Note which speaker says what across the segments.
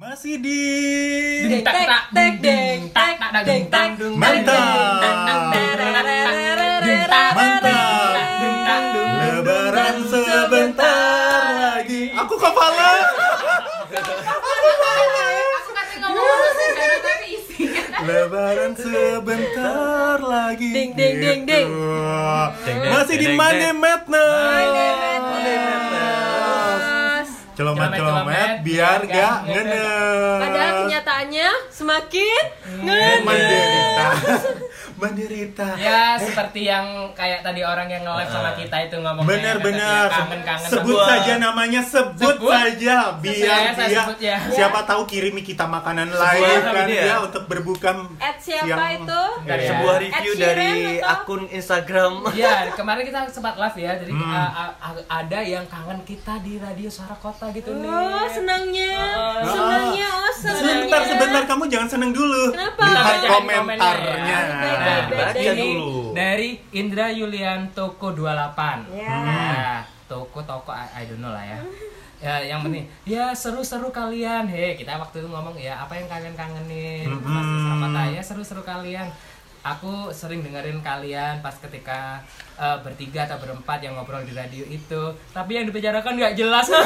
Speaker 1: Masih di
Speaker 2: tak tak deng deng tak tak deng tang dung
Speaker 1: Mantap. Mantap. Lebaran sebentar lagi. Aku kepala. Lebaran sebentar lagi.
Speaker 2: Ding, ding, ding, ding.
Speaker 1: Gitu.
Speaker 3: Ding, ding,
Speaker 1: Masih di
Speaker 3: ding,
Speaker 1: Monday
Speaker 3: ding.
Speaker 1: Madness.
Speaker 2: Mas.
Speaker 1: Celomet-celomet biar gak ngenes.
Speaker 2: Padahal kenyataannya semakin ngenes.
Speaker 1: Menderita.
Speaker 4: Ya seperti yang kayak tadi orang yang nge-live sama kita itu ngomongnya
Speaker 1: Benar-benar.
Speaker 4: kangen-kangen
Speaker 1: Sebut
Speaker 3: Sebuah-
Speaker 1: saja namanya, sebut,
Speaker 4: Sebut.
Speaker 1: saja biar dia
Speaker 4: ya.
Speaker 1: siapa tahu kirimi kita makanan
Speaker 3: Sebuah
Speaker 1: lain kan
Speaker 3: ini ya.
Speaker 1: ya untuk berbuka
Speaker 2: At siapa
Speaker 1: siang.
Speaker 2: itu?
Speaker 4: Dari
Speaker 1: Iya.
Speaker 3: Sebuah review dari
Speaker 2: atau?
Speaker 3: akun Instagram.
Speaker 4: Ya kemarin kita sempat live ya Jadi
Speaker 1: Hmm.
Speaker 4: uh, uh, uh, ada yang kangen kita di radio suara kota gitu nih
Speaker 2: Oh, senangnya.
Speaker 4: Oh.
Speaker 2: Senangnya, oh senangnya.
Speaker 1: Sebentar, sebentar kamu jangan seneng dulu.
Speaker 2: Kenapa?
Speaker 1: Lihat komentarnya.
Speaker 4: ya. Nah,
Speaker 2: baik,
Speaker 3: baca
Speaker 4: ini
Speaker 3: dulu.
Speaker 4: dari Indra Yulian Toko 28
Speaker 2: Ya.
Speaker 4: Nah, toko toko I, I don't know lah ya. Ya, yang penting ya seru-seru kalian. Hei, kita waktu itu ngomong ya apa yang kalian kangenin?
Speaker 1: Mm-mm.
Speaker 4: Pasti Saramata ya seru-seru kalian. Aku sering dengerin kalian pas ketika eh, bertiga atau berempat yang ngobrol di radio itu. Tapi yang dibicarakan nggak jelas.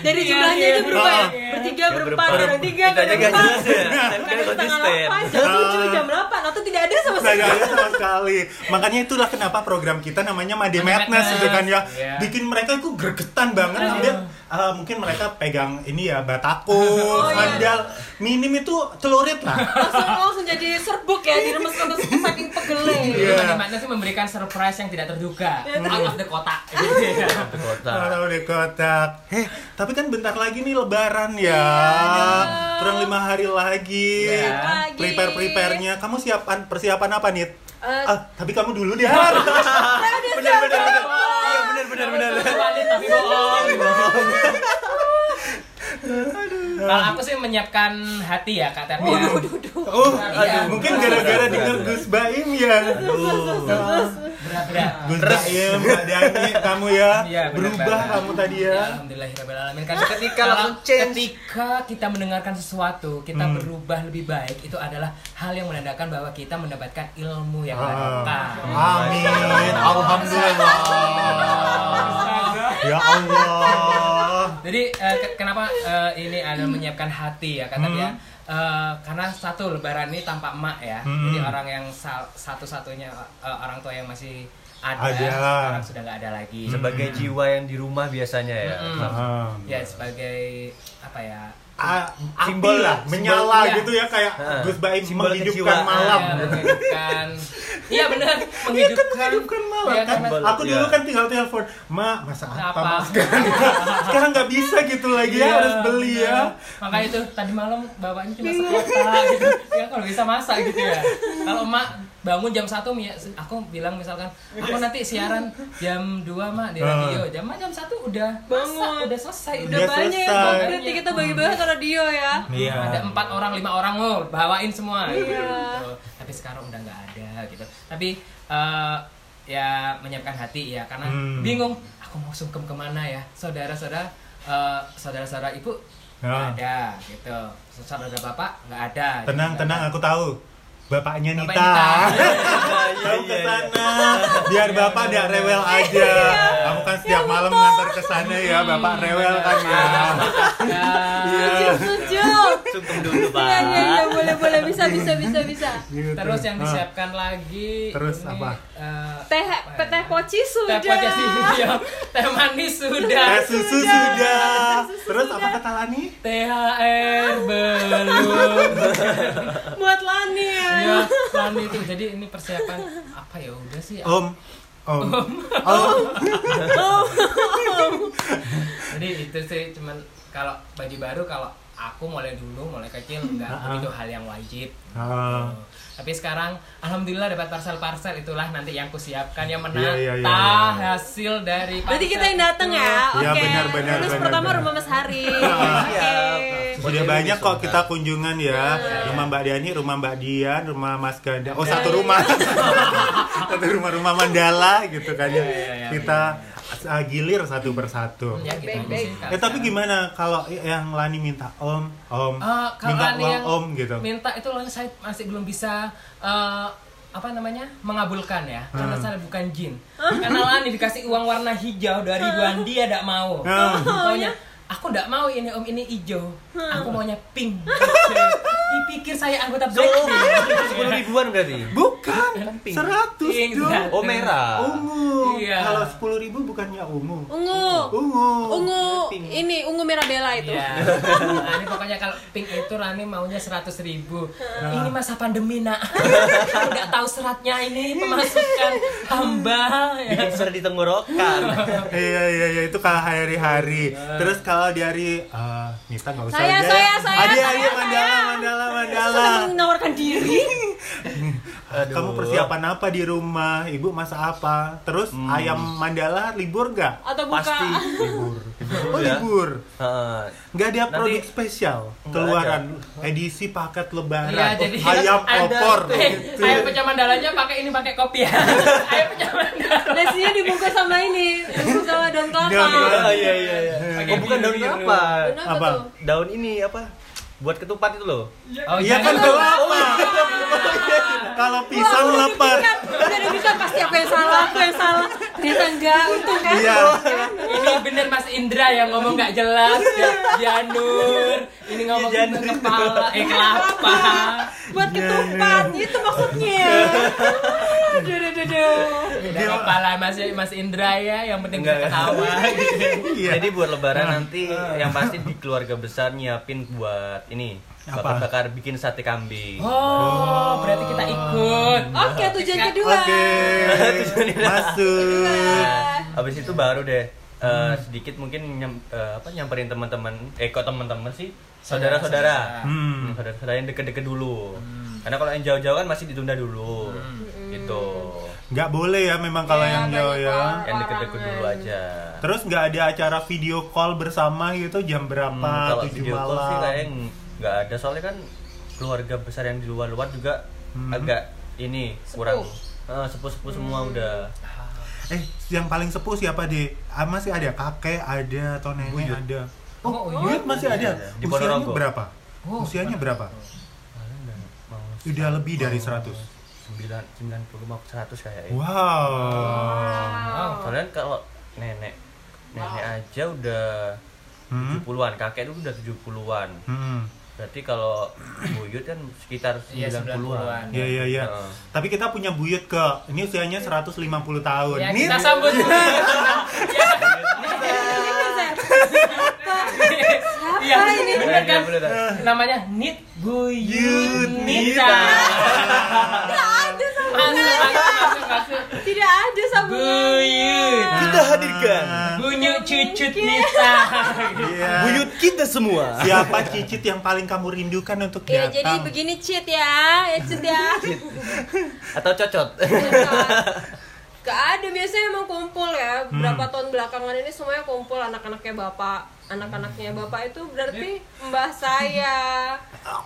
Speaker 2: Dari
Speaker 4: Iya,
Speaker 2: jumlahnya
Speaker 4: iya.
Speaker 2: aja berubah ya.
Speaker 4: Iya.
Speaker 2: Bertiga,
Speaker 3: Ya,
Speaker 2: berempat,
Speaker 3: berempat.
Speaker 2: bertiga,
Speaker 3: Kita aja nggak
Speaker 2: berempat.
Speaker 3: ya.
Speaker 2: Kadang
Speaker 3: kan
Speaker 2: setengah delapan, jam tujuh, jam delapan, atau tidak ada sama sekali.
Speaker 1: ada sama sekali. Makanya itulah kenapa program kita namanya Made Madness gitu kan ya.
Speaker 4: Iya.
Speaker 1: Bikin mereka itu gregetan banget.
Speaker 4: Iya.
Speaker 1: Ambil uh, mungkin mereka pegang ini ya batako,
Speaker 2: Oh, iya.
Speaker 1: sandal. Minim itu celurit lah.
Speaker 2: Langsung langsung jadi serbuk ya, diremes-remes saking pegele.
Speaker 1: Iya.
Speaker 4: Bagaimana sih memberikan surprise yang tidak terduga out of the kotak.
Speaker 3: Kota.
Speaker 1: Taruh di kotak. Heh, tapi kan bentar lagi nih Lebaran ya.
Speaker 2: aduh.
Speaker 1: Kurang lima hari lagi.
Speaker 4: Iya.
Speaker 1: Prepare preparenya. Kamu siapan persiapan apa nih?
Speaker 2: Eh,
Speaker 1: Ah, tapi kamu dulu deh.
Speaker 2: siap.
Speaker 3: benar benar. Iya benar benar benar.
Speaker 4: tapi bohong. Kalau aku sih menyiapkan hati ya Kak Terbi. ya.
Speaker 1: Oh,
Speaker 4: Iya.
Speaker 1: mungkin gara-gara denger Gus Baim ya.
Speaker 4: Berat-berat.
Speaker 1: Gus Baim, Mbak Dani, kamu ya
Speaker 4: Iya, benar
Speaker 1: berubah kamu tadi
Speaker 4: Ya,
Speaker 1: ya.
Speaker 4: Alhamdulillahirobbilalamin kan
Speaker 3: Ketika
Speaker 4: kalau
Speaker 3: langsung change.
Speaker 4: ketika kita mendengarkan sesuatu kita
Speaker 1: Hmm.
Speaker 4: berubah lebih baik itu adalah hal yang menandakan bahwa kita mendapatkan ilmu yang
Speaker 1: Ah.
Speaker 4: barokah.
Speaker 1: Amin, alhamdulillah. Ya Allah.
Speaker 4: Jadi ke- kenapa eh, ini ada menyiapkan hati ya kata
Speaker 1: Hmm.
Speaker 4: dia Eh, karena satu lebaran ini tanpa emak ya.
Speaker 1: Hmm.
Speaker 4: Jadi orang yang sal- satu-satunya eh, orang tua yang masih ada,
Speaker 1: Ada.
Speaker 4: sekarang sudah nggak ada lagi.
Speaker 3: Sebagai jiwa yang di rumah biasanya ya.
Speaker 4: Mm-mm.
Speaker 1: Ah.
Speaker 4: Ya sebagai apa ya?
Speaker 1: Ah,
Speaker 3: Simbol
Speaker 1: api lah, menyala
Speaker 4: simbol,
Speaker 1: gitu ya kayak
Speaker 3: Ah.
Speaker 1: Gus Baim
Speaker 3: Simbol
Speaker 1: menghidupkan
Speaker 3: kejiwaan.
Speaker 1: malam.
Speaker 4: Ya, menghidupkan. Iya benar,
Speaker 1: Iya kan
Speaker 4: menghidupkan.
Speaker 1: menghidupkan malam
Speaker 4: Ya,
Speaker 1: kan.
Speaker 4: karena-
Speaker 1: Aku dulu
Speaker 3: Iya.
Speaker 1: kan tinggal telepon, "Ma, masa apa,
Speaker 4: Apa?
Speaker 1: Mas?" Sekarang sekarang nggak bisa gitu lagi ya,
Speaker 4: Iya,
Speaker 1: harus beli ya.
Speaker 4: Makanya itu tadi malam bapaknya cuma sekota gitu. Ya kalau bisa masak gitu ya. Kalau emak bangun jam 1 ya aku bilang misalkan aku nanti siaran jam 2 mak di radio. Jam jam 1 udah
Speaker 2: Bangun.
Speaker 4: udah selesai.
Speaker 2: Udah
Speaker 1: Udah
Speaker 2: banyak ya,
Speaker 1: selesai.
Speaker 2: berarti kita bagi-bagi ke radio ya.
Speaker 1: Iya.
Speaker 4: Ada empat orang, lima orang oh bawain semua.
Speaker 2: Iya.
Speaker 4: Gitu. Tapi sekarang udah nggak ada gitu. Tapi eh, ya menyiapkan hati ya karena
Speaker 1: Hmm.
Speaker 4: bingung aku mau sungkem ke mana ya saudara-saudara eh, saudara-saudara ibu nggak
Speaker 1: Ya.
Speaker 4: ada gitu saudara bapak nggak ada
Speaker 1: Tenang,
Speaker 4: gitu.
Speaker 1: tenang, aku tahu. Bapaknya
Speaker 4: Bapak
Speaker 1: Nita.
Speaker 4: Nita.
Speaker 1: Tahu ke sana. Biar Bapak tidak rewel aja. Kamu kan setiap malam ngantar ke sana ya, Bapak rewel kan ya.
Speaker 4: Ya.
Speaker 3: Sungkem dulu, Pak.
Speaker 2: Iya, iya, iya, boleh, boleh, bisa, bisa, bisa, bisa.
Speaker 1: Gitu.
Speaker 4: terus yang
Speaker 1: Ah.
Speaker 4: disiapkan lagi
Speaker 1: Terus
Speaker 4: ini,
Speaker 1: apa?
Speaker 4: eh,
Speaker 2: Teh,
Speaker 4: ya?
Speaker 2: teh poci
Speaker 4: teh
Speaker 2: sudah.
Speaker 4: poci sudah teh manis sudah
Speaker 1: Teh susu
Speaker 2: Sudah.
Speaker 1: Terus apa kata Lani?
Speaker 4: THR belum
Speaker 2: Buat Lani ya.
Speaker 4: ya plan itu jadi ini persiapan apa ya udah sih
Speaker 1: Om. Om. Om.
Speaker 4: jadi itu sih cuman kalau baju baru kalau aku mulai dulu mulai kecil nggak
Speaker 1: Ah.
Speaker 4: begitu hal yang wajib
Speaker 1: Ah.
Speaker 4: Tapi sekarang alhamdulillah dapat parcel-parcel itulah nanti yang kusiapkan yang menata
Speaker 1: Iya, iya, iya, iya.
Speaker 4: hasil dari
Speaker 2: Berarti
Speaker 4: parcel
Speaker 2: kita yang datang ya. Oke.
Speaker 1: Iya, benar, benar,
Speaker 2: Terus
Speaker 1: benar,
Speaker 2: pertama
Speaker 1: benar.
Speaker 2: rumah Mas Hari. Oke.
Speaker 1: Sudah banyak kok kita kunjungan ya. Rumah Mbak Diani, rumah Mbak Dian, rumah Mas Ganda. Oh, satu rumah. satu rumah rumah Mandala gitu kan ya.
Speaker 4: Iya, iya, iya,
Speaker 1: Kita uh, gilir satu persatu.
Speaker 4: Ya gitu.
Speaker 1: Eh tapi gimana kalau yang Lani minta om, om,
Speaker 4: kalau
Speaker 1: minta
Speaker 4: Lani
Speaker 1: uang
Speaker 4: yang
Speaker 1: om gitu?
Speaker 4: minta itu Lani saya masih belum bisa eh, apa namanya mengabulkan ya. Karena
Speaker 1: Hmm.
Speaker 4: saya bukan jin. Karena Lani dikasih uang warna hijau dari ribuan dia tidak mau.
Speaker 1: Hmm.
Speaker 4: maunya aku tidak mau ini om ini hijau. Aku maunya pink dipikir saya anggota Blackpink
Speaker 3: Sepuluh ribuan berarti.
Speaker 1: Bukan, seratus dong.
Speaker 3: Oh merah.
Speaker 1: Ungu.
Speaker 4: Iya.
Speaker 1: Kalau sepuluh ribu bukannya ungu.
Speaker 2: Ungu.
Speaker 1: Ungu.
Speaker 2: Ungu ini ungu merah bela itu.
Speaker 4: Iya. Nah, ini pokoknya kalau pink itu Rani maunya seratus ribu. Ini masa pandemi nak. Nggak tahu seratnya ini pemasukan hamba. Ya.
Speaker 3: Bikin susah di tenggorokan.
Speaker 1: Iya iya iya itu kalau hari-hari. Terus kalau di hari eh Nita nggak usah
Speaker 2: Saya,
Speaker 1: aja.
Speaker 2: saya, saya,
Speaker 1: Adi,
Speaker 2: saya,
Speaker 1: Adi,
Speaker 2: saya.
Speaker 1: Mandala, Mandala, Mandala.
Speaker 2: Menawarkan diri.
Speaker 3: Aduh.
Speaker 1: Kamu persiapan apa di rumah? Ibu masak apa? Terus
Speaker 3: Hmm.
Speaker 1: ayam Mandala libur nggak?
Speaker 2: Atau buka.
Speaker 3: Pasti.
Speaker 1: Libur. Oh
Speaker 3: ya.
Speaker 1: libur.
Speaker 3: Heeh.
Speaker 1: Nggak ada
Speaker 3: Nanti-
Speaker 1: produk spesial keluaran edisi paket lebaran
Speaker 4: Iya, jadi
Speaker 1: ayam
Speaker 4: ada-
Speaker 1: opor
Speaker 4: Eh,
Speaker 1: gitu.
Speaker 4: ayam pecah mandalanya pakai ini pakai kopi ya. ayam pecah mandala.
Speaker 2: Nasinya dibungkus sama ini, dibungkus sama daun kelapa.
Speaker 1: Daun kelapa.
Speaker 3: Oh iya iya iya.
Speaker 4: Pakai
Speaker 3: Oh bukan daun
Speaker 4: biru-biru.
Speaker 3: kelapa.
Speaker 1: Apa?
Speaker 3: Daun ini apa? Buat ketupat itu loh.
Speaker 4: Oh
Speaker 1: Iya kan
Speaker 4: jangan.
Speaker 1: kelapa. Kalau pisang.
Speaker 2: Kan, udah ada bisa pasti aku yang salah, aku yang salah. Ternyata enggak, untung kan.
Speaker 1: Iya.
Speaker 4: Ini bener Mas Indra yang ngomong nggak jelas. Ya, Janur. Ini ngomong
Speaker 3: Iya, Janur.
Speaker 4: kepala, eh kelapa.
Speaker 2: Buat ketupat, itu maksudnya. Aduh, aduh, aduh, aduh.
Speaker 4: Udah kepala Mas Mas Indra ya, yang penting
Speaker 3: Enggak.
Speaker 4: bisa ketawa. gitu.
Speaker 1: Iya.
Speaker 3: Jadi buat lebaran nanti yang pasti di keluarga besar nyiapin buat ini
Speaker 1: Apa?
Speaker 3: bakar-bakar bikin sate kambing.
Speaker 4: Oh, berarti kita ikut.
Speaker 2: Oke, tujuan kedua.
Speaker 1: Oke. Masuk.
Speaker 3: Nah, habis itu baru deh eh, sedikit mungkin nyam, eh, apa nyamperin teman-teman eh kok teman-teman sih saudara-saudara
Speaker 1: Hmm.
Speaker 3: Hmm, saudara-saudara yang deket-deket dulu karena kalau yang jauh-jauh kan masih ditunda dulu gitu
Speaker 1: Nggak boleh ya memang kalau
Speaker 2: Iya,
Speaker 1: yang jauh ya.
Speaker 3: yang deket-deket dulu aja
Speaker 1: Terus nggak ada acara video call bersama gitu jam berapa?
Speaker 3: Hmm, kalau
Speaker 1: Tujuh
Speaker 3: video call sih
Speaker 1: malam.
Speaker 3: kayaknya nggak ada soalnya kan keluarga besar yang di luar-luar juga
Speaker 1: Hmm.
Speaker 3: agak ini kurang Eh, sepuh-sepuh semua udah
Speaker 1: Eh, yang paling sepuh siapa deh? Ah, masih ada kakek, ada atau nenek
Speaker 3: Buyut.
Speaker 1: ada.
Speaker 4: Oh,
Speaker 1: Buyut masih ada.
Speaker 3: Di
Speaker 1: Usianya berapa?
Speaker 4: Oh,
Speaker 1: Usianya berapa?
Speaker 3: mau
Speaker 1: Udah lebih dari 100.
Speaker 3: 9 90 mau 100 kayaknya
Speaker 1: Wow.
Speaker 4: Wow.
Speaker 3: Soalnya kalau nenek nenek aja udah
Speaker 1: Hmm.
Speaker 3: 70-an, kakek itu udah 70-an.
Speaker 1: Hmm.
Speaker 3: Berarti kalau buyut kan sekitar
Speaker 4: Iya,
Speaker 3: 90-an.
Speaker 1: Iya iya iya.
Speaker 3: Heeh.
Speaker 1: Tapi kita punya buyut ke ini usianya 150 tahun.
Speaker 4: Ya, kita sambut dulu. Iya,
Speaker 2: ini?
Speaker 4: bener kan?
Speaker 3: Bener, bener.
Speaker 4: Namanya Nit Buyut Nita.
Speaker 2: Tidak ada sambungan.
Speaker 4: Buyut.
Speaker 3: Kita hadirkan
Speaker 1: Ah,
Speaker 4: Bunyi cucut Nita.
Speaker 1: Iya.
Speaker 3: buyut kita semua.
Speaker 1: Siapa cicit yang paling kamu rindukan untuk
Speaker 2: Ya,
Speaker 1: datang?
Speaker 2: jadi begini cheat ya, ya cheat ya.
Speaker 3: Atau cocot.
Speaker 2: Gak ada biasanya emang kumpul ya. Berapa tahun belakangan ini semuanya kumpul anak-anaknya bapak, anak-anaknya bapak itu berarti mbah saya.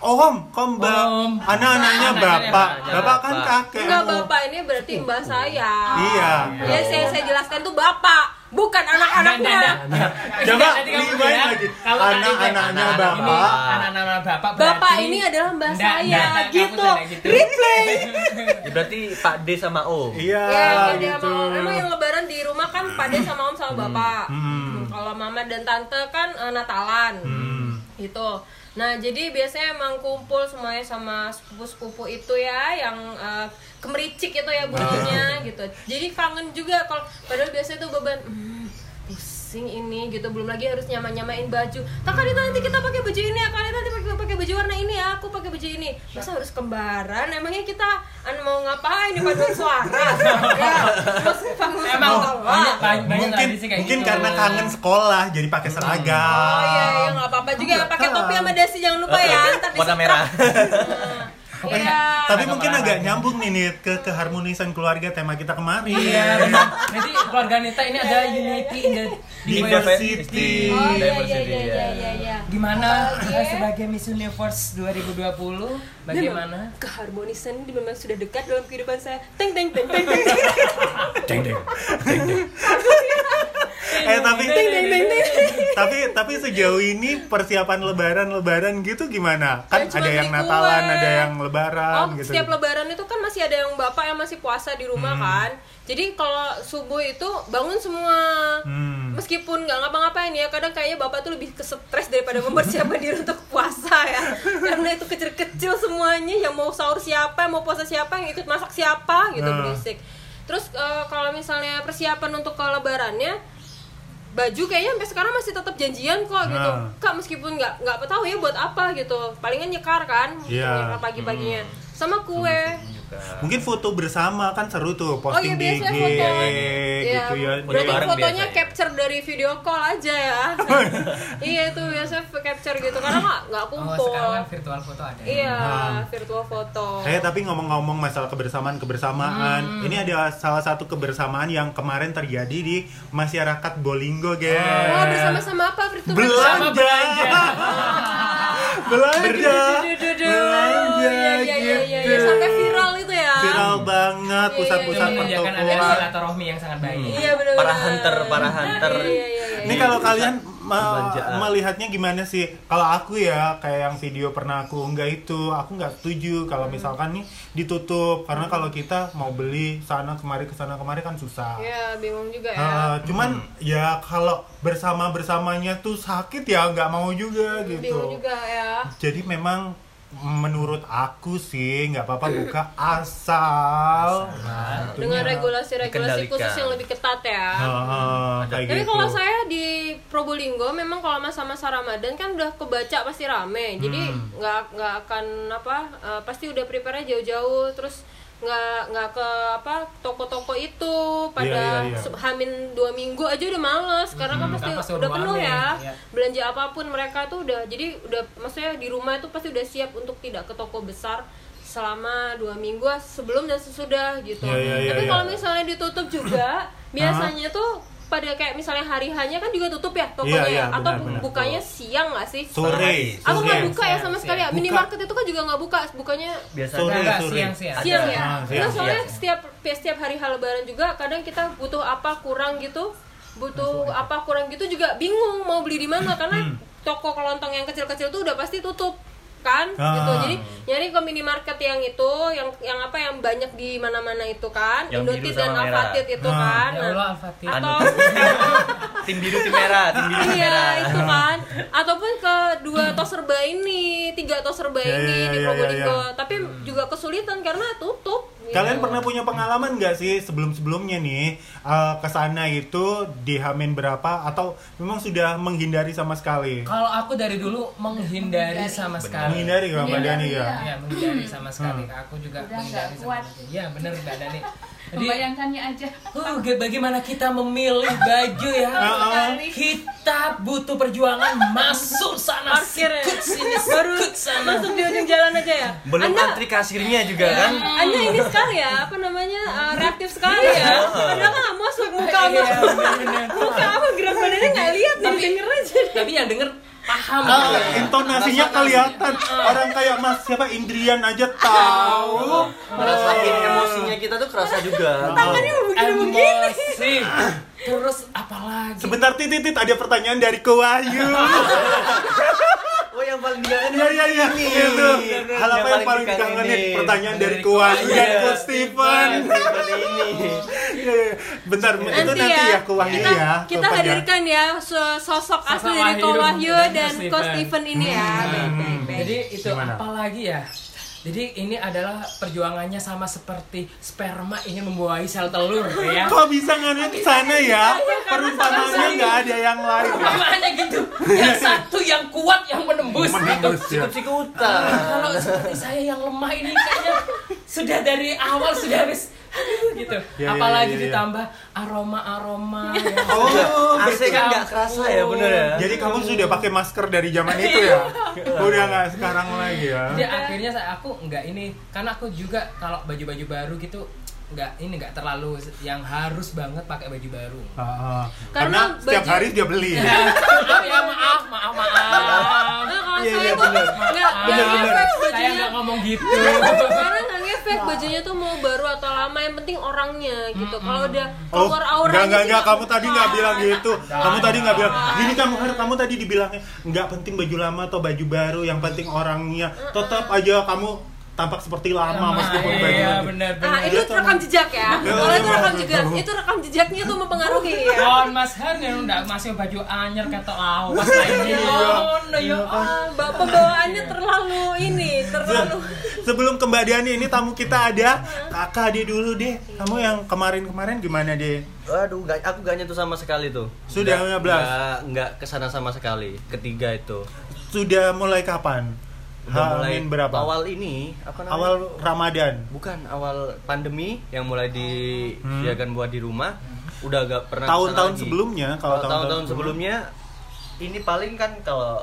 Speaker 1: Om, kok mbak?
Speaker 4: Om.
Speaker 1: Anak-anaknya
Speaker 4: Anak-anaknya
Speaker 1: bapak.
Speaker 3: bapak.
Speaker 1: Bapak kan kakek.
Speaker 2: Enggak bapak ini berarti mbah saya.
Speaker 1: Iya.
Speaker 2: Ya saya saya jelaskan tuh bapak, bukan anak-anaknya.
Speaker 1: Coba
Speaker 4: Nanti kamu
Speaker 1: rewind
Speaker 4: bilang,
Speaker 1: lagi. Anak-anaknya bapak.
Speaker 4: anak-anak bapak
Speaker 2: Bapak ini adalah mbah
Speaker 4: Nggak,
Speaker 2: saya, gitu.
Speaker 4: gitu.
Speaker 2: Replay.
Speaker 3: Ya, berarti Pak D sama Om.
Speaker 1: Iya,
Speaker 2: Ya, dia
Speaker 1: gitu.
Speaker 2: mau emang yang lebaran di rumah kan pade sama om sama bapak.
Speaker 1: Hmm.
Speaker 2: Kalau mama dan tante kan eh, Natalan.
Speaker 1: Hmm.
Speaker 2: Gitu. Nah, jadi biasanya emang kumpul semuanya sama sepupu-sepupu itu ya yang eh, kemericik itu ya bunyinya gitu. Jadi kangen juga kalau padahal biasanya tuh beban "Hmm, pusing ini gitu belum lagi harus nyama-nyamain baju. Kakak Dita nanti kita pakai baju ini ya, Dita nanti pakai pakai baju warna ini ya, aku pakai baju ini. Masa harus kembaran? Emangnya kita an mau ngapain di paduan suara? ya, terus
Speaker 4: Emang
Speaker 2: sekolah.
Speaker 4: banyak banyak banyak
Speaker 1: Mungkin
Speaker 4: kayak
Speaker 1: mungkin
Speaker 4: gitu.
Speaker 1: karena kangen sekolah jadi pakai seragam.
Speaker 2: Oh iya, iya nggak apa-apa juga ya pakai topi sama dasi jangan lupa ya. Ntar
Speaker 3: Warna merah.
Speaker 2: Iya.
Speaker 1: Tapi
Speaker 4: Agak
Speaker 1: mungkin agak nyambung nih Nit, ke keharmonisan keluarga tema kita kemarin.
Speaker 4: Iya. Jadi keluarga Nita ini ada unity in the
Speaker 1: Diversity.
Speaker 2: Oh iya iya iya
Speaker 3: ya.
Speaker 2: iya iya iya.
Speaker 4: di mana
Speaker 2: Oke.
Speaker 4: eh, sebagai Miss Universe 2020 bagaimana?
Speaker 2: Memang keharmonisan ini memang sudah dekat dalam kehidupan saya. Teng teng teng teng teng.
Speaker 3: Deng deng.
Speaker 1: tapi tapi sejauh ini persiapan lebaran lebaran gitu gimana kan
Speaker 2: Ya,
Speaker 1: ada yang natalan
Speaker 2: kue.
Speaker 1: ada yang lebaran
Speaker 2: Oh,
Speaker 1: gitu
Speaker 2: setiap lebaran itu kan masih ada yang bapak yang masih puasa di rumah kan. Jadi kalau subuh itu bangun semua.
Speaker 1: Hmm.
Speaker 2: Meskipun nggak ngapa-ngapain ya, kadang kayaknya bapak tuh lebih ke stres daripada mempersiapkan diri untuk puasa ya. Karena itu kecil-kecil semuanya, yang mau sahur siapa, yang mau puasa siapa, yang ikut masak siapa gitu
Speaker 1: Nah.
Speaker 2: berisik. Terus eh, kalau misalnya persiapan untuk ke lebarannya baju kayaknya sampai sekarang masih tetap janjian kok gitu.
Speaker 1: Nah.
Speaker 2: kak meskipun nggak nggak tahu ya buat apa gitu. Palingan nyekar kan
Speaker 1: Iya.
Speaker 2: nyekar pagi-paginya. Sama kue
Speaker 1: mungkin foto bersama kan seru tuh
Speaker 2: oh
Speaker 1: posting
Speaker 2: iya
Speaker 1: di
Speaker 2: biasanya
Speaker 1: IG
Speaker 2: foto
Speaker 1: gitu ya.
Speaker 2: Berarti
Speaker 3: bareng
Speaker 2: fotonya
Speaker 3: biasanya.
Speaker 2: capture dari video call aja ya. Iya itu biasanya capture gitu. Karena nggak nggak
Speaker 4: Oh,
Speaker 2: kumpul.
Speaker 4: sekarang kan virtual foto ada.
Speaker 2: iya
Speaker 1: Nah.
Speaker 2: virtual foto.
Speaker 1: Eh tapi ngomong-ngomong masalah kebersamaan kebersamaan,
Speaker 2: Hmm.
Speaker 1: ini ada salah satu kebersamaan yang kemarin terjadi di masyarakat Bolinggo, guys.
Speaker 2: oh bersama-sama apa? Virtual
Speaker 1: belanja, belanja, belanja,
Speaker 2: iya iya iya iya.
Speaker 1: gitu.
Speaker 2: sampai viral itu ya
Speaker 1: Viral banget
Speaker 2: Iya,
Speaker 1: pusat-pusat
Speaker 2: iya, iya.
Speaker 4: menunjukkan ada
Speaker 1: pertokoan.
Speaker 4: silaturahmi yang sangat baik.
Speaker 2: iya benar
Speaker 3: Para hunter, para hunter.
Speaker 2: iya iya iya
Speaker 1: Ini kalau kalian me-
Speaker 3: Perbelanjaan.
Speaker 1: melihatnya gimana sih? Kalau aku ya kayak yang video pernah aku unggah itu, aku nggak setuju kalau misalkan nih ditutup karena kalau kita mau beli sana kemari ke sana kemari kan susah.
Speaker 2: Iya, bingung juga ya.
Speaker 1: Uh, cuman ya kalau bersama bersamanya tuh sakit ya nggak mau juga
Speaker 2: bingung
Speaker 1: gitu.
Speaker 2: juga ya.
Speaker 1: Jadi memang menurut aku sih nggak apa-apa buka asal
Speaker 2: Dengan
Speaker 1: tentunya.
Speaker 2: regulasi-regulasi khusus yang lebih ketat ya. Tapi
Speaker 1: gitu.
Speaker 2: kalau saya di Probolinggo memang kalau masa-masa Ramadan kan udah kebaca pasti rame. Jadi
Speaker 1: Hmm.
Speaker 2: nggak nggak akan apa eh, pasti udah prepare jauh-jauh terus nggak nggak ke apa toko-toko itu pada
Speaker 1: iya, iya.
Speaker 2: se- hamin dua minggu aja udah males karena kan pasti
Speaker 4: kan pasti
Speaker 2: udah penuh ya
Speaker 4: iya.
Speaker 2: belanja apa pun mereka tuh udah jadi udah maksudnya di rumah itu pasti udah siap untuk tidak ke toko besar selama dua minggu sebelum dan sesudah gitu.
Speaker 1: Iya, iya, iya,
Speaker 2: Tapi
Speaker 1: iya.
Speaker 2: kalau misalnya ditutup juga biasanya tuh pada kayak misalnya hari hanya kan juga tutup ya tokonya
Speaker 1: Iya, iya,
Speaker 2: atau
Speaker 1: benar, benar.
Speaker 2: bukanya siang nggak sih?
Speaker 1: Sore,
Speaker 2: Atau nggak buka ya sama sekali ya?
Speaker 4: Buka.
Speaker 2: Minimarket itu kan juga nggak buka, bukanya
Speaker 3: Biasanya
Speaker 1: Sore,
Speaker 4: siang-siang.
Speaker 2: siang
Speaker 3: Ada.
Speaker 2: ya.
Speaker 1: Ah,
Speaker 2: Nah,
Speaker 1: siang,
Speaker 2: soalnya
Speaker 3: siang.
Speaker 2: setiap setiap hari hal lebaran juga kadang kita butuh apa kurang gitu, butuh apa kurang gitu juga bingung mau beli di mana karena toko kelontong yang kecil-kecil tuh udah pasti tutup kan
Speaker 1: Ah.
Speaker 2: gitu jadi nyari ke minimarket yang itu yang yang apa yang banyak di mana-mana itu kan
Speaker 3: Yang biru
Speaker 2: Indotit dan. Alfamart itu
Speaker 1: Ah.
Speaker 2: kan
Speaker 4: Ya
Speaker 2: Nah,
Speaker 4: Allah Al-Fatih.
Speaker 2: atau
Speaker 3: tim biru tim merah, tim biru tim
Speaker 2: iya
Speaker 3: merah.
Speaker 2: itu kan ataupun ke dua tos serba ini tiga tos serba
Speaker 1: Ya,
Speaker 2: ini
Speaker 1: ya,
Speaker 2: di
Speaker 1: ya,
Speaker 2: Probolinggo
Speaker 1: ya, ya.
Speaker 2: tapi juga kesulitan karena tutup gitu.
Speaker 1: Kalian pernah punya pengalaman nggak sih sebelum-sebelumnya nih eh, ke sana itu di Hamin berapa atau memang sudah menghindari sama sekali?
Speaker 4: Kalau aku dari dulu menghindari sama sekali.
Speaker 1: Menghindari kalau Mbak Dani ya?
Speaker 4: Ya, menghindari sama sekali.
Speaker 1: Hmm.
Speaker 4: Aku juga
Speaker 5: Udah
Speaker 4: menghindari
Speaker 5: nggak
Speaker 4: sama
Speaker 5: kuat.
Speaker 4: sekali. Iya, benar Mbak Dani. Jadi
Speaker 5: Membayangkannya aja.
Speaker 4: Uh, bagaimana kita memilih baju ya? Kita butuh perjuangan masuk sana,
Speaker 2: Parkir ya?
Speaker 4: sikut sini,
Speaker 2: baru
Speaker 4: sana.
Speaker 2: masuk di ujung jalan aja ya
Speaker 3: Belum
Speaker 2: anda
Speaker 3: antri kasirnya juga kan.
Speaker 2: anda ini sekali ya apa namanya uh, reaktif sekali ya padahal kan nggak masuk muka
Speaker 4: Iya,
Speaker 2: muka apa gerak badannya nggak lihat nih
Speaker 4: Tapi-
Speaker 2: denger aja
Speaker 4: Tapi yang denger paham.
Speaker 1: Ah,
Speaker 4: gitu.
Speaker 1: intonasinya
Speaker 4: Rasakan.
Speaker 1: kelihatan orang kayak Mas siapa Indrian aja tahu.
Speaker 3: Ngerasain emosinya kita tuh kerasa juga.
Speaker 2: tangannya mau begini-begini
Speaker 4: Emosi. Terus apalagi?
Speaker 1: Sebentar titit ada pertanyaan dari Ko Wahyu.
Speaker 3: Yang paling dikangenin
Speaker 1: Iya iya iya itu. Hal apa yang paling
Speaker 3: dikangenin?
Speaker 1: Pertanyaan dari Wahyu dan
Speaker 3: Iya.
Speaker 1: Ko Steven.
Speaker 3: Steven ini.
Speaker 1: Iya, iya. Bentar, itu nanti
Speaker 2: ya,
Speaker 1: ya Ko Wahyu
Speaker 2: kita,
Speaker 1: ya.
Speaker 2: kita
Speaker 1: Wahyu.
Speaker 2: hadirkan ya so- sosok asli dari Ko
Speaker 4: Wahyu dan Ko Steven.
Speaker 2: Ini ya baik baik baik
Speaker 4: Jadi itu
Speaker 1: Gimana?
Speaker 4: apalagi ya? Jadi ini adalah perjuangannya sama seperti sperma ingin membuahi sel telur ya.
Speaker 1: Kok bisa ngannya ke sana ya? Perumpamaannya nggak ada yang lain. ya?
Speaker 4: Makanya gitu. Yang satu yang kuat yang menembus.
Speaker 1: Menembus ya.
Speaker 3: Sikut-sikutan.
Speaker 4: Kalau seperti saya yang lemah ini kayaknya sudah dari awal sudah habis gitu.
Speaker 1: Ya, ya,
Speaker 4: Apalagi
Speaker 1: ya, ya, ya.
Speaker 4: ditambah aroma-aroma ya.
Speaker 1: Oh,
Speaker 3: AC kan nggak kerasa ya bener ya.
Speaker 1: jadi kamu sudah pakai masker dari zaman itu ya? Udah nggak sekarang lagi ya?
Speaker 4: Jadi akhirnya saya aku nggak ini karena aku juga kalau baju-baju baru gitu nggak ini nggak terlalu yang harus banget pakai baju baru.
Speaker 1: Ah, ah.
Speaker 2: Karena
Speaker 1: Karena setiap
Speaker 2: baju-
Speaker 1: hari dia beli.
Speaker 4: maaf ya maaf maaf maaf.
Speaker 3: Iya, iya, bener.
Speaker 2: ngefek
Speaker 4: Saya nggak ngomong gitu.
Speaker 2: karena ngefek efek bajunya tuh mau baru atau lama yang penting orangnya gitu kalau udah
Speaker 1: Oh,
Speaker 2: keluar auranya
Speaker 1: enggak, enggak,
Speaker 2: sih
Speaker 1: enggak. Kamu tadi nggak bilang gitu. Kamu tadi nggak bilang. Gini kamu kamu tadi dibilangnya nggak penting baju lama atau baju baru, yang penting orangnya. Tetap aja kamu tampak seperti lama meskipun baju.
Speaker 4: iya benar
Speaker 2: Ah,
Speaker 4: benar
Speaker 2: itu
Speaker 1: Iya,
Speaker 2: rekam jejak ya.
Speaker 1: Iya,
Speaker 2: Kalau itu
Speaker 1: iya,
Speaker 2: rekam
Speaker 1: iya.
Speaker 2: jejak, itu rekam jejaknya tuh mempengaruhi ya.
Speaker 4: Kon Mas Har yang ndak masih baju anyar ketok awas lah ini. Oh, no ya.
Speaker 2: Ah, ba- pembawaannya terlalu ini, terlalu
Speaker 1: Sebelum ke Mbak Diani ini tamu kita ada kakak dia dulu deh. Kamu yang kemarin-kemarin gimana deh?
Speaker 3: Waduh, nggak- aku gak nyentuh sama sekali tuh.
Speaker 1: Sudah
Speaker 3: Nggak-
Speaker 1: 15?
Speaker 3: Nggak, nggak ke sana sama sekali. Ketiga itu.
Speaker 1: Sudah mulai kapan?
Speaker 3: Udah mulai
Speaker 1: Hamin berapa?
Speaker 3: Awal ini, apa namanya?
Speaker 1: Awal Ramadan.
Speaker 3: Bukan, awal pandemi yang mulai disediakan buat di rumah. Udah gak pernah
Speaker 1: Hmm. Tahun-tahun sebelumnya, kalau tahun-tahun
Speaker 3: sebelumnya, ini paling kan kalau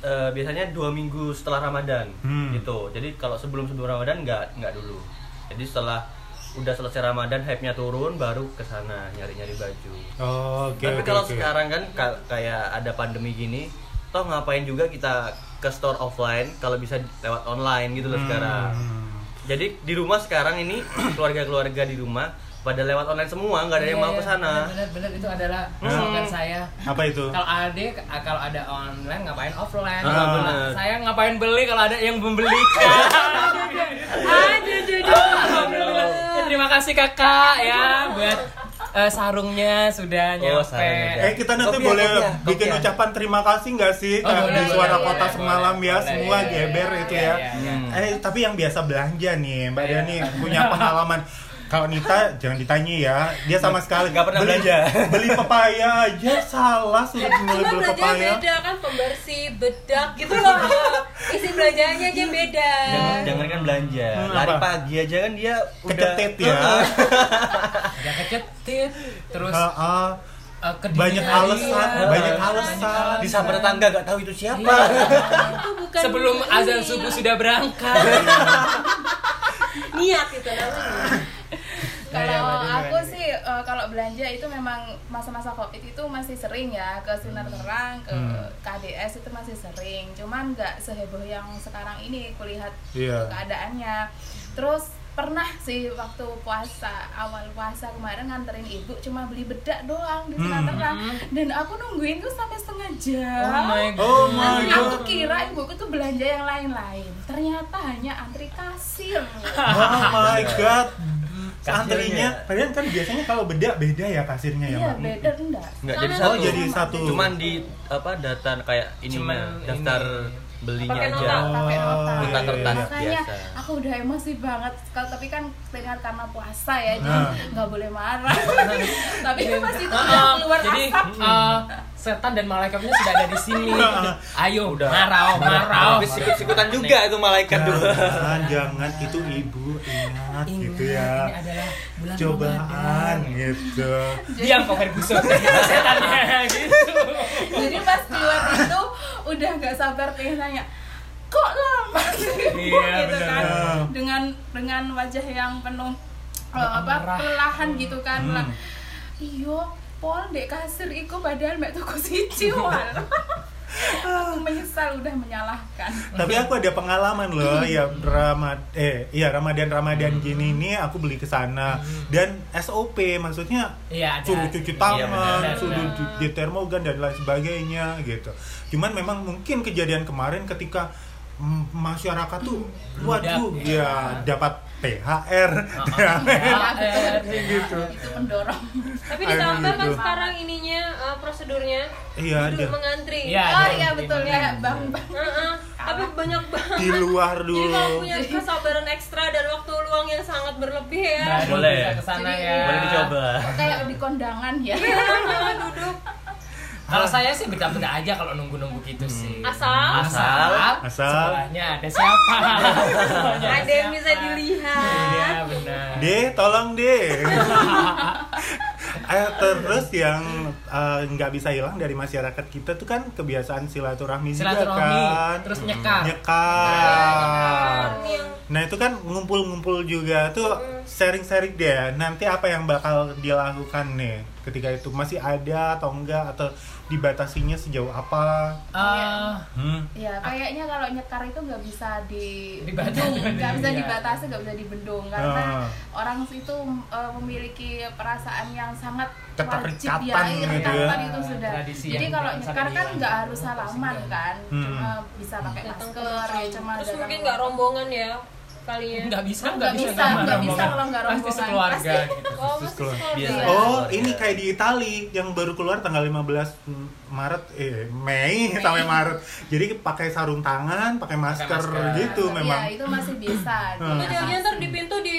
Speaker 3: eh, biasanya dua minggu setelah Ramadan
Speaker 1: Hmm.
Speaker 3: gitu. Jadi kalau sebelum sebelum Ramadan nggak nggak dulu. Jadi setelah udah selesai Ramadan hype-nya turun baru ke sana nyari-nyari baju.
Speaker 1: Oh, oke.
Speaker 3: Tapi
Speaker 1: oke,
Speaker 3: kalau
Speaker 1: oke.
Speaker 3: sekarang kan ka- kayak ada pandemi gini, toh ngapain juga kita ke store offline kalau bisa lewat online gitu loh sekarang.
Speaker 1: Hmm.
Speaker 3: Jadi di rumah sekarang ini keluarga-keluarga di rumah pada lewat online semua, nggak ada yang
Speaker 4: Iya,
Speaker 3: mau
Speaker 4: iya,
Speaker 3: ke sana.
Speaker 4: Benar benar itu adalah
Speaker 3: Hmm.
Speaker 4: slogan saya.
Speaker 1: Apa itu?
Speaker 4: Kalau ada kalau ada online ngapain offline?
Speaker 3: Ah.
Speaker 4: Saya ngapain beli kalau ada yang membeli.
Speaker 2: aduh aduh aduh.
Speaker 4: Ya, terima kasih kakak ya buat eh, sarungnya sudah
Speaker 3: Oh,
Speaker 4: nyampe.
Speaker 3: sarungnya.
Speaker 1: Eh kita nanti
Speaker 3: Kopiah,
Speaker 1: boleh
Speaker 3: kopiah,
Speaker 1: bikin
Speaker 3: kopiah.
Speaker 1: ucapan terima kasih nggak sih
Speaker 4: Oh, boleh,
Speaker 1: di suara
Speaker 4: boleh,
Speaker 1: kota
Speaker 4: boleh,
Speaker 1: semalam
Speaker 4: boleh,
Speaker 1: ya
Speaker 4: boleh,
Speaker 1: semua
Speaker 4: iya,
Speaker 1: geber
Speaker 4: iya,
Speaker 1: itu
Speaker 4: iya,
Speaker 1: ya.
Speaker 4: iya, iya.
Speaker 3: Hmm.
Speaker 1: Eh tapi yang biasa belanja nih Mbak
Speaker 4: Iya.
Speaker 1: Diani punya pengalaman. Kalau Nita jangan ditanya ya, dia sama sekali
Speaker 3: Nggak pernah
Speaker 1: beli,
Speaker 3: belanja.
Speaker 1: Beli pepaya aja salah sudah mulai
Speaker 2: Cuma
Speaker 1: beli pepaya.
Speaker 2: beda kan pembersih, bedak gitu loh. Isi belanjanya aja beda.
Speaker 3: Jangan, jangan kan belanja.
Speaker 1: Hmm,
Speaker 3: Lari
Speaker 1: apa?
Speaker 3: pagi aja kan dia udah
Speaker 1: Kecetit ya.
Speaker 4: Udah kecetit terus
Speaker 1: Heeh.
Speaker 4: eh, kedinginan
Speaker 1: banyak alasan,
Speaker 4: Iya,
Speaker 1: banyak alasan.
Speaker 3: Disamper tetangga gak tahu itu siapa.
Speaker 2: Itu bukan
Speaker 4: Sebelum azan subuh sudah berangkat.
Speaker 2: niat itu namanya.
Speaker 4: Ya, ya,
Speaker 5: Kalau aku sih eh, kalau belanja itu memang masa-masa covid itu masih sering ya ke sinar terang ke
Speaker 1: Hmm.
Speaker 5: KDS itu masih sering cuman nggak seheboh yang sekarang ini kulihat
Speaker 1: Iya.
Speaker 5: keadaannya terus pernah sih waktu puasa awal puasa kemarin nganterin ibu cuma beli bedak doang di sinar
Speaker 1: Hmm.
Speaker 5: terang dan aku nungguin tuh sampai setengah jam
Speaker 4: Oh my god.
Speaker 1: Oh my
Speaker 5: Aku
Speaker 1: god.
Speaker 5: kira ibuku tuh belanja yang lain-lain. Ternyata hanya antri kasir.
Speaker 1: Oh my god.
Speaker 3: Kasirnya.
Speaker 1: Antrinya, kalian kan biasanya kalau beda beda ya kasirnya ya,
Speaker 5: Iya, beda enggak?
Speaker 3: Nggak jadi
Speaker 2: Oh,
Speaker 3: satu.
Speaker 1: jadi satu.
Speaker 3: Cuman di apa data kayak ini
Speaker 4: Cuman
Speaker 3: daftar
Speaker 4: ini.
Speaker 3: Belinya
Speaker 2: Pakai
Speaker 3: aja.
Speaker 5: pakai nota.
Speaker 1: Oh,
Speaker 3: Nota
Speaker 1: iya,
Speaker 3: kertas.
Speaker 1: iya.
Speaker 5: Makanya
Speaker 3: biasa.
Speaker 5: aku udah emosi banget. Kalau tapi kan dengan karena puasa ya, jadi
Speaker 1: Nah.
Speaker 5: nggak boleh marah. tapi itu masih tuh
Speaker 4: Ah,
Speaker 5: udah keluar
Speaker 4: jadi
Speaker 5: asap.
Speaker 4: eh, setan dan malaikatnya sudah ada di sini. Ayo,
Speaker 3: Udah.
Speaker 4: marah, marah.
Speaker 3: Habis sikut-sikutan juga itu malaikat tuh.
Speaker 1: Jangan, jangan itu ibu ingat gitu ya.
Speaker 4: Ini adalah bulan
Speaker 1: Cobaan
Speaker 4: Ramadan.
Speaker 1: gitu.
Speaker 4: Diam kok Ferguson setannya gitu.
Speaker 5: jadi pas keluar itu udah nggak sabar pengen nanya kok lama sih Bu?"
Speaker 4: Iya,
Speaker 5: gitu
Speaker 4: benar.
Speaker 5: kan dengan dengan wajah yang penuh eh, apa kelelahan gitu kan
Speaker 1: Hmm.
Speaker 5: iyo pol dek kasir iku padahal mbak tuku siji aku menyesal udah menyalahkan.
Speaker 1: Tapi aku ada pengalaman loh ya Ramad eh iya Ramadan Ramadan gini nih aku beli ke sana. Dan SOP maksudnya
Speaker 4: Iya, ada.
Speaker 1: suruh cuci
Speaker 3: Iya,
Speaker 1: tangan,
Speaker 3: benar,
Speaker 1: suruh di, di termogan dan lain sebagainya gitu. Cuman memang mungkin kejadian kemarin ketika masyarakat tuh waduh
Speaker 4: Budak,
Speaker 1: ya dapat THR
Speaker 4: THR.
Speaker 1: gitu.
Speaker 5: itu pendorong
Speaker 2: Tapi ditambah kan
Speaker 1: gitu.
Speaker 2: sekarang ininya eh, prosedurnya
Speaker 1: Iya
Speaker 2: duduk
Speaker 1: ada
Speaker 2: mengantri.
Speaker 4: Iya.
Speaker 5: oh iya betul ya bang.
Speaker 2: Tapi banyak banget.
Speaker 1: di luar
Speaker 2: Jadi kalau
Speaker 1: dulu.
Speaker 2: punya kesabaran ekstra dan waktu luang yang sangat berlebih ya.
Speaker 4: Baru
Speaker 3: Boleh.
Speaker 4: bisa ke sana
Speaker 5: Jadi,
Speaker 4: ya.
Speaker 3: Boleh dicoba.
Speaker 5: kayak di kondangan ya
Speaker 2: Iya, duduk.
Speaker 4: Kalau saya sih beda-beda aja kalau nunggu-nunggu gitu sih.
Speaker 2: Asal
Speaker 3: Asal.
Speaker 1: Asal.
Speaker 4: Sebelahnya ada siapa? Sebelahnya
Speaker 2: ada yang bisa dilihat.
Speaker 4: Iya benar.
Speaker 1: Deh, tolong deh. Eh, terus yang eh, nggak bisa hilang dari masyarakat kita tuh kan kebiasaan silaturahmi, juga
Speaker 4: Silaturahmi,
Speaker 1: kan.
Speaker 4: terus nyekar.
Speaker 1: Nyekar.
Speaker 2: Yang
Speaker 1: Nah itu kan ngumpul-ngumpul juga tuh sharing-sharing deh. Nanti apa yang bakal dilakukan nih ketika itu masih ada atau enggak atau dibatasinya sejauh apa?
Speaker 4: Eh,
Speaker 1: Hmm.
Speaker 5: Ya, kayaknya kalau nyekar itu nggak bisa di
Speaker 4: Dibatasi.
Speaker 5: bendung, nggak bisa
Speaker 4: Iya.
Speaker 5: dibatasi, nggak bisa dibendung karena
Speaker 1: Ah.
Speaker 5: orang itu eh, memiliki perasaan yang sangat
Speaker 1: Keterikatan
Speaker 5: wajib ya,
Speaker 1: gitu ya.
Speaker 5: itu sudah.
Speaker 4: Tradisi
Speaker 5: Jadi kalau nyekar kan nggak harus salaman kan,
Speaker 1: Hmm.
Speaker 5: cuma bisa pakai masker ya cuma
Speaker 2: terus mungkin nggak rombongan ya kalian
Speaker 4: nggak bisa
Speaker 5: Nggak bisa,
Speaker 4: nggak
Speaker 5: nggak bisa kalau nggak
Speaker 4: pasti
Speaker 5: rombongan.
Speaker 4: sekeluarga
Speaker 5: Pasti.
Speaker 4: gitu
Speaker 2: oh masih
Speaker 1: keluar.
Speaker 2: sekolah
Speaker 3: Biasa.
Speaker 2: ya?
Speaker 1: Oh, ini kayak di Itali yang baru keluar tanggal 15 Maret eh Mei sampai Maret. Jadi pakai sarung tangan, pakai masker,
Speaker 4: masker.
Speaker 1: gitu
Speaker 5: Iya,
Speaker 1: memang.
Speaker 5: itu masih bisa.
Speaker 1: Hmm.
Speaker 2: itu jangan ntar di pintu di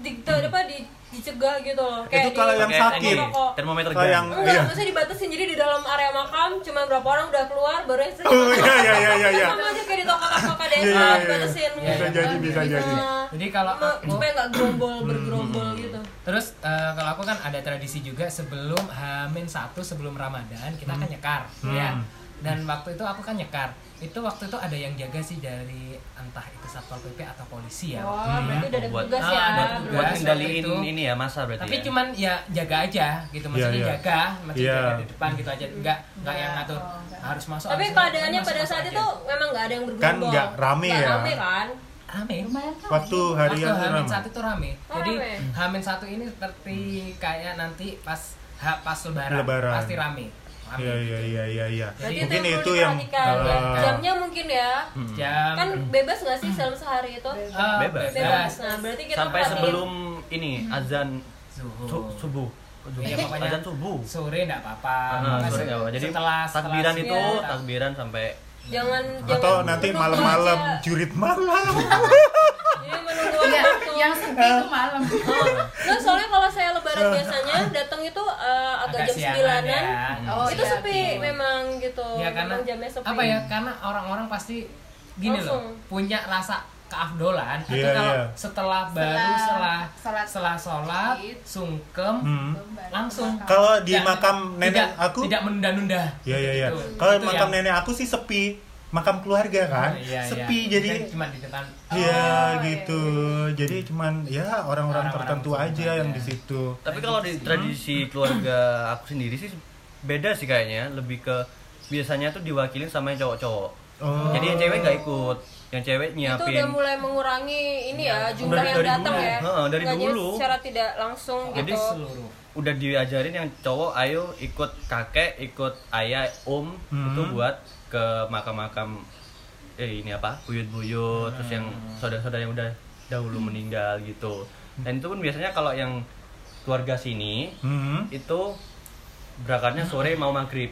Speaker 2: di, di apa di dicegah gitu loh
Speaker 1: Itu kalau yang sakit.
Speaker 3: termometer
Speaker 1: Kalau yang.
Speaker 2: Enggak,
Speaker 1: iya.
Speaker 2: maksudnya dibatasin jadi di dalam area makam cuma berapa orang udah keluar baru yang
Speaker 1: Oh iya iya iya iya iya.
Speaker 2: sama aja kayak di toko-toko KDSA
Speaker 1: Iya, iya, iya.
Speaker 2: dibatasin
Speaker 4: Bisa
Speaker 2: gitu.
Speaker 1: jadi, bisa jadi.
Speaker 2: Nah,
Speaker 4: Jadi kalau
Speaker 2: cuma-
Speaker 4: aku-
Speaker 2: supaya nggak gerombol
Speaker 1: Hmm,
Speaker 2: bergerombol gitu
Speaker 4: Terus eh, kalau aku kan ada tradisi juga sebelum Hamin satu sebelum Ramadan kita kan nyekar
Speaker 1: Hmm.
Speaker 4: ya. Dan waktu itu aku kan nyekar. Itu waktu itu ada yang jaga sih dari entah itu satpol pp atau polisi ya.
Speaker 2: oh
Speaker 4: waktu itu
Speaker 2: berarti udah ada
Speaker 3: Buat-
Speaker 2: tugas
Speaker 4: ah,
Speaker 2: ya
Speaker 4: ada
Speaker 3: buat,
Speaker 4: tugas.
Speaker 3: buat
Speaker 4: itu.
Speaker 3: ini ya masa berarti
Speaker 4: Tapi
Speaker 3: ya?
Speaker 4: cuman ya jaga aja gitu maksudnya
Speaker 1: Iya, iya.
Speaker 4: jaga, maksudnya
Speaker 1: Iya.
Speaker 4: jaga di depan gitu aja. Enggak enggak yang
Speaker 5: Iya,
Speaker 4: ngatur
Speaker 5: oh,
Speaker 4: harus masuk.
Speaker 2: tapi keadaannya pada saat
Speaker 4: aja.
Speaker 2: itu memang nggak ada yang bergerombol
Speaker 1: Kan nggak rame
Speaker 2: Nggak
Speaker 1: ya?
Speaker 2: rame kan
Speaker 4: rame.
Speaker 5: Lumayan kan?
Speaker 1: Waktu hari
Speaker 4: Waktu Hamin satu itu rame.
Speaker 2: Oh,
Speaker 4: Jadi. Hamin satu ini seperti kayak nanti pas pas lebaran,
Speaker 1: Lebaran.
Speaker 4: pasti rame.
Speaker 1: Iya iya iya iya iya. Mungkin
Speaker 2: itu,
Speaker 1: itu
Speaker 2: yang
Speaker 1: eh,
Speaker 2: jamnya mungkin ya.
Speaker 4: Jam.
Speaker 2: Kan bebas nggak sih dalam sehari itu?
Speaker 4: Eh,
Speaker 3: Bebas.
Speaker 2: bebas. Nah berarti kita
Speaker 3: sampai
Speaker 2: perhatiin.
Speaker 3: sebelum ini azan
Speaker 4: Subuh.
Speaker 3: su- subuh.
Speaker 4: Iya, pokoknya?
Speaker 3: azan subuh.
Speaker 4: Sore enggak apa-apa.
Speaker 3: Ah,
Speaker 4: Pokoknya
Speaker 3: sore nggak apa. jadi
Speaker 4: setelah setelah
Speaker 3: takbiran itu
Speaker 4: subuh,
Speaker 3: takbiran sampai
Speaker 2: jangan
Speaker 1: atau
Speaker 2: jangan
Speaker 1: nanti malam-malam jurit malam.
Speaker 2: Jadi menunggu
Speaker 5: Iya,
Speaker 2: waktu.
Speaker 5: Yang sepi itu malam.
Speaker 2: Nah, soalnya kalau saya lebaran biasanya datang itu eh, agak,
Speaker 4: agak
Speaker 2: jam sembilanan.
Speaker 4: ya.
Speaker 5: Oh,
Speaker 2: itu
Speaker 5: iya,
Speaker 2: sepi memang gitu.
Speaker 4: Ya karena
Speaker 2: Memang jamnya sepi.
Speaker 4: apa ya? Karena orang-orang pasti gini
Speaker 2: Langsung.
Speaker 4: loh, punya rasa keafdolan itu
Speaker 1: Iya,
Speaker 4: kalau
Speaker 1: iya.
Speaker 4: setelah baru
Speaker 5: Setelah
Speaker 4: setelah
Speaker 5: sholat
Speaker 4: setelah sholat
Speaker 5: Id.
Speaker 4: sungkem
Speaker 1: Hmm.
Speaker 4: langsung
Speaker 1: Kalau di makam nenek
Speaker 4: tidak,
Speaker 1: aku
Speaker 4: tidak menunda-nunda
Speaker 1: Iya iya iya.
Speaker 4: Gitu.
Speaker 1: Kalau makam
Speaker 4: yang-
Speaker 1: nenek aku sih sepi. Makam keluarga kan.
Speaker 4: Iya, iya.
Speaker 1: sepi
Speaker 4: Kan
Speaker 1: jadi
Speaker 4: cuma di depan
Speaker 1: Iya
Speaker 5: Oh,
Speaker 1: gitu. Jadi cuman ya orang-orang
Speaker 4: Orang-orang
Speaker 1: tertentu
Speaker 4: tertentu
Speaker 1: aja yang di situ.
Speaker 3: tapi kalau di tradisi keluarga aku sendiri sih beda sih kayaknya lebih ke biasanya tuh diwakilin sama yang cowok-cowok
Speaker 1: Oh.
Speaker 3: jadi yang cewek nggak ikut yang cewek
Speaker 2: itu
Speaker 3: nyiapin
Speaker 2: udah mulai mengurangi ini ya jumlah
Speaker 3: Dari-
Speaker 2: yang
Speaker 3: dari
Speaker 2: datang
Speaker 3: dulu.
Speaker 2: ya.
Speaker 3: Heeh, dari
Speaker 2: Nggak
Speaker 3: dulu.
Speaker 2: secara tidak langsung
Speaker 3: Jadi
Speaker 2: gitu.
Speaker 4: seluruh
Speaker 3: udah diajarin yang cowok ayo ikut kakek ikut ayah om
Speaker 1: Hmm.
Speaker 3: itu buat ke makam-makam eh ini apa buyut-buyut terus yang saudara-saudara yang udah dahulu meninggal gitu dan itu pun biasanya kalau yang keluarga sini
Speaker 1: Hmm.
Speaker 3: itu berangkatnya sore mau maghrib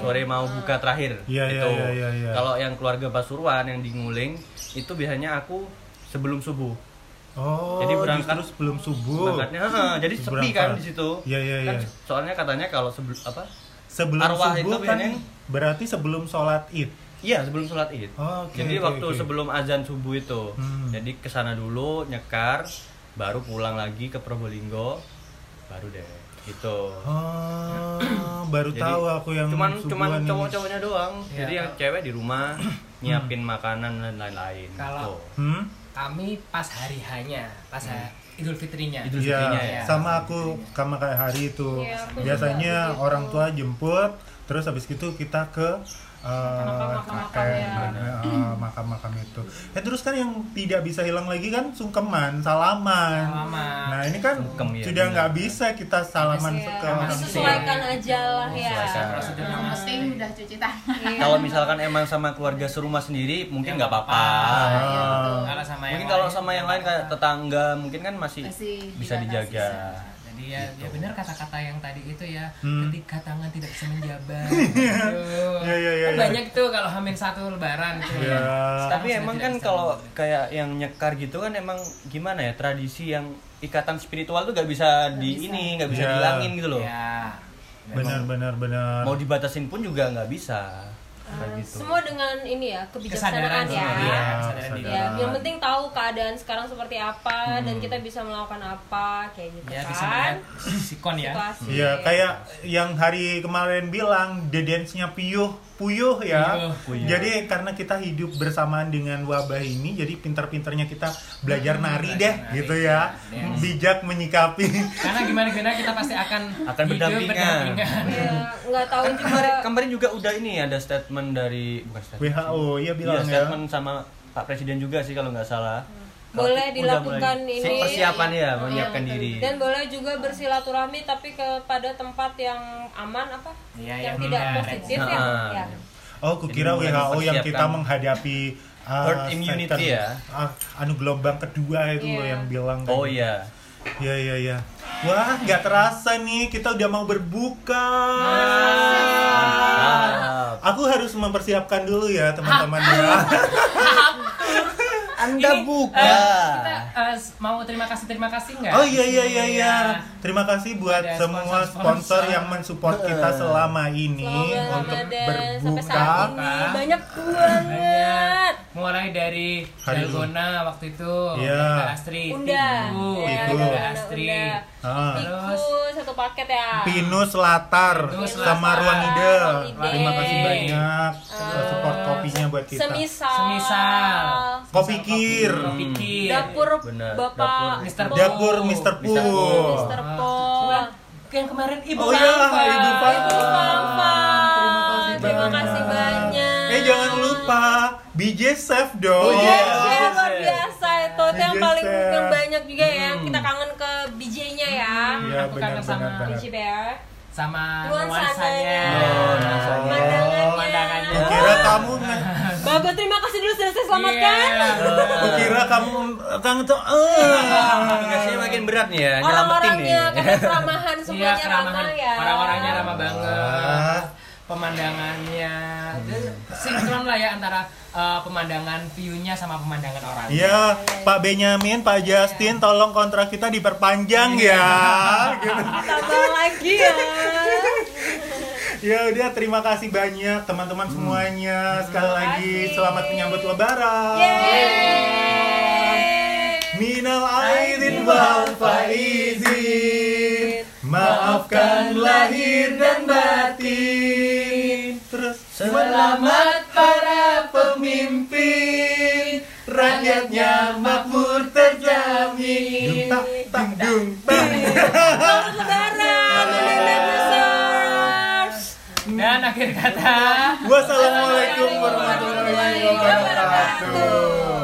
Speaker 3: sore mau buka terakhir
Speaker 1: iya,
Speaker 3: itu
Speaker 1: iya, iya, iya.
Speaker 3: kalau yang keluarga Pasuruan yang di Nguling itu biasanya aku sebelum subuh
Speaker 1: Oh,
Speaker 3: Jadi berangkat-
Speaker 1: justru sebelum subuh.
Speaker 3: berangkatnya heeh, jadi sepi
Speaker 1: Berangkat.
Speaker 3: kan di situ
Speaker 1: Iya, iya,
Speaker 3: kan
Speaker 1: iya.
Speaker 3: soalnya katanya kalau sebelum apa
Speaker 1: Sebelum
Speaker 3: Arwah
Speaker 1: subuh
Speaker 3: itu
Speaker 1: kan
Speaker 3: biasanya-
Speaker 1: berarti sebelum sholat id.
Speaker 3: Iya sebelum sholat id.
Speaker 1: Oh, oke,
Speaker 3: Jadi
Speaker 1: oke,
Speaker 3: waktu
Speaker 1: oke.
Speaker 3: sebelum azan subuh itu,
Speaker 1: Hmm.
Speaker 3: jadi ke sana dulu nyekar, baru pulang lagi ke Probolinggo, baru deh gitu.
Speaker 1: Oh, baru
Speaker 3: Jadi,
Speaker 1: tahu aku yang
Speaker 3: cuman cuman cowok-cowoknya doang.
Speaker 4: Iya,
Speaker 3: jadi yang cewek di rumah nyiapin makanan dan lain-lain.
Speaker 4: Kalau-
Speaker 3: gitu.
Speaker 1: Hmm?
Speaker 4: kami pas hari hanya pas ha- Idul Fitrinya
Speaker 3: Idul Fitrinya ya.
Speaker 1: sama aku sama kayak hari itu.
Speaker 2: Aku
Speaker 1: Biasanya
Speaker 2: juga
Speaker 1: orang tua jemput, terus habis itu kita ke eh,
Speaker 2: Makam-makam ya.
Speaker 1: eh, makam-makam itu. Ya terus kan yang tidak bisa hilang lagi kan sungkeman, salaman.
Speaker 4: Salaman.
Speaker 1: Nah ini kan
Speaker 3: Sungkem, ya,
Speaker 1: sudah nggak bisa kita salaman
Speaker 2: Iya,
Speaker 1: ke orang tua.
Speaker 2: disesuaikan aja lah ya.
Speaker 5: Yang penting udah cuci tangan.
Speaker 2: Iya.
Speaker 3: Kalau misalkan emang sama keluarga serumah sendiri mungkin nggak apa-apa.
Speaker 1: Ah.
Speaker 5: Iya,
Speaker 4: kalau sama
Speaker 3: Mungkin
Speaker 4: yang
Speaker 3: kalau
Speaker 4: lain,
Speaker 3: sama yang
Speaker 4: nggak
Speaker 3: lain kayak tetangga mungkin kan masih,
Speaker 5: Masih
Speaker 3: bisa dijaga.
Speaker 4: Jadi ya ya benar kata-kata yang tadi itu ya
Speaker 1: Hmm.
Speaker 4: ketika tangan tidak bisa menjabat.
Speaker 1: Iya, iya, iya,
Speaker 4: Kan
Speaker 1: iya.
Speaker 4: banyak tuh kalau hamil satu lebaran tuh
Speaker 1: Iya.
Speaker 4: ya
Speaker 3: Tapi emang kan kalau kayak yang nyekar gitu kan emang gimana ya tradisi yang ikatan spiritual tuh gak bisa di
Speaker 5: bisa.
Speaker 3: ini nggak bisa
Speaker 1: Iya.
Speaker 3: dihilangin gitu loh.
Speaker 4: ya
Speaker 1: Benar benar benar.
Speaker 3: Mau dibatasin pun juga nggak bisa.
Speaker 2: Eh,
Speaker 3: gitu.
Speaker 2: semua dengan ini ya kebijaksanaan
Speaker 4: kesadaran
Speaker 2: ya.
Speaker 1: Iya,
Speaker 4: kesadaran.
Speaker 2: Ya, yang penting tahu keadaan sekarang seperti apa dan kita bisa melakukan apa kayak gitu
Speaker 4: ya bisa
Speaker 2: kan.
Speaker 4: melihat sikon ya
Speaker 2: Situasi.
Speaker 1: Iya, kayak yang hari kemarin bilang the dance-nya puyuh, puyuh ya.
Speaker 4: Puyuh.
Speaker 3: Puyuh.
Speaker 1: Jadi karena kita hidup bersamaan dengan wabah ini, jadi pintar-pintarnya kita belajar nari deh,
Speaker 4: nari,
Speaker 1: gitu ya.
Speaker 4: dance.
Speaker 1: Bijak menyikapi.
Speaker 4: karena gimana gimana kita pasti akan
Speaker 3: Akan berdampingan.
Speaker 2: Ya, nggak tahu
Speaker 3: Kan
Speaker 2: juga
Speaker 3: kemarin, kemarin juga udah ini ada statement dari bukan statement.
Speaker 1: WHO ya
Speaker 3: Iya,
Speaker 1: bilang ya.
Speaker 3: statement sama Pak Presiden juga sih kalau nggak salah.
Speaker 2: boleh
Speaker 3: Udah
Speaker 2: dilakukan
Speaker 3: mulai-
Speaker 2: ini
Speaker 3: persiapan ya,
Speaker 2: Iya.
Speaker 3: menyiapkan diri.
Speaker 2: dan boleh juga bersilaturahmi tapi kepada tempat yang aman apa
Speaker 4: Iya,
Speaker 2: yang
Speaker 4: yang
Speaker 2: tidak
Speaker 4: tidak
Speaker 2: positif
Speaker 3: red
Speaker 2: ya, ya.
Speaker 1: Oh, kukira
Speaker 3: Jadi
Speaker 1: WHO yang kita menghadapi uh,
Speaker 3: herd immunity
Speaker 1: second-
Speaker 3: ya.
Speaker 1: ah, anu gelombang kedua itu
Speaker 2: Iya.
Speaker 1: yang bilang. kan.
Speaker 3: Oh iya.
Speaker 1: Iya iya iya. Wah, nggak terasa nih kita udah mau berbuka. Aku harus mempersiapkan dulu ya teman-teman ya.
Speaker 3: Anda
Speaker 4: Ini,
Speaker 3: buka.
Speaker 4: eh, kita eh, mau terima kasih terima kasih nggak
Speaker 1: Oh iya iya iya iya. Terima kasih buat
Speaker 4: Ada
Speaker 1: semua
Speaker 4: sponsor-sponsor.
Speaker 1: sponsor yang mensupport kita selama ini
Speaker 2: Selama
Speaker 1: untuk
Speaker 2: Ramadan sampai
Speaker 1: berbuka.
Speaker 2: saat ini banyak banget
Speaker 4: mulai dari Dalgona waktu itu
Speaker 1: Iya.
Speaker 4: Mbak Astri
Speaker 2: Unda
Speaker 4: Tiku,
Speaker 2: ya,
Speaker 4: Astri.
Speaker 1: Ah.
Speaker 2: Tiku satu paket ya
Speaker 1: Pinus Latar
Speaker 4: Pinus
Speaker 1: sama
Speaker 4: Latar.
Speaker 1: Ruang Ide.
Speaker 2: Ruang Ide.
Speaker 1: Terima kasih banyak
Speaker 2: Eh,
Speaker 1: support kopinya buat kita.
Speaker 2: semisal
Speaker 4: Semisal.
Speaker 1: Kopi Kir.
Speaker 4: Kopi Kir.
Speaker 2: dapur bapak.
Speaker 4: Po.
Speaker 1: Dapur Mr. Pu.
Speaker 3: Mr. Pu.
Speaker 2: Mr. Po
Speaker 4: yang kemarin Ibu
Speaker 1: Oh iya. Ibu Fangfa Terima kasih
Speaker 2: terima
Speaker 1: banyak. Eh jangan lupa BJ Chef dong.
Speaker 2: Oh,
Speaker 3: Iya.
Speaker 2: yes, ya, luar biasa itu itu yang
Speaker 1: BJ
Speaker 2: paling
Speaker 1: Chef.
Speaker 2: yang banyak juga ya kita kangen ke BJ-nya ya
Speaker 1: Iya
Speaker 4: Aku kangen
Speaker 1: benar
Speaker 4: sama.
Speaker 2: BJ ya
Speaker 4: sama
Speaker 2: nuansanya
Speaker 4: nuansanya.
Speaker 3: Oh,
Speaker 2: Pemandangannya.
Speaker 1: Kira kamu
Speaker 2: Bapak terima kasih dulu sudah saya selamatkan
Speaker 4: Iya.
Speaker 1: kira kamu kamu tuh eh.
Speaker 3: Tugasnya makin berat nih ya,
Speaker 2: orang-orangnya karena keramahan
Speaker 4: Iya,
Speaker 2: semuanya ramah ya
Speaker 4: Orang-orangnya ramah banget.
Speaker 1: Ah.
Speaker 4: Pemandangannya sinkron lah ya antara uh, pemandangan view-nya sama pemandangan orang.
Speaker 1: Iya, Pak Benyamin, Pak Justin, tolong kontrak kita diperpanjang
Speaker 2: Iya.
Speaker 1: ya. Gitu.
Speaker 2: tambah lagi ya
Speaker 1: Ya udah, terima kasih banyak teman-teman semuanya. Sekali lagi
Speaker 2: kasih.
Speaker 1: selamat menyambut Lebaran. Minal aidin wal faizin. Maafkan lahir dan batin. Terus Selamat para pemimpin. Rakyatnya makmur terjamin. Dung tak dung tak.
Speaker 2: Selamat Lebaran.
Speaker 4: Dan akhir kata
Speaker 1: Wassalamualaikum warahmatullahi wabarakatuh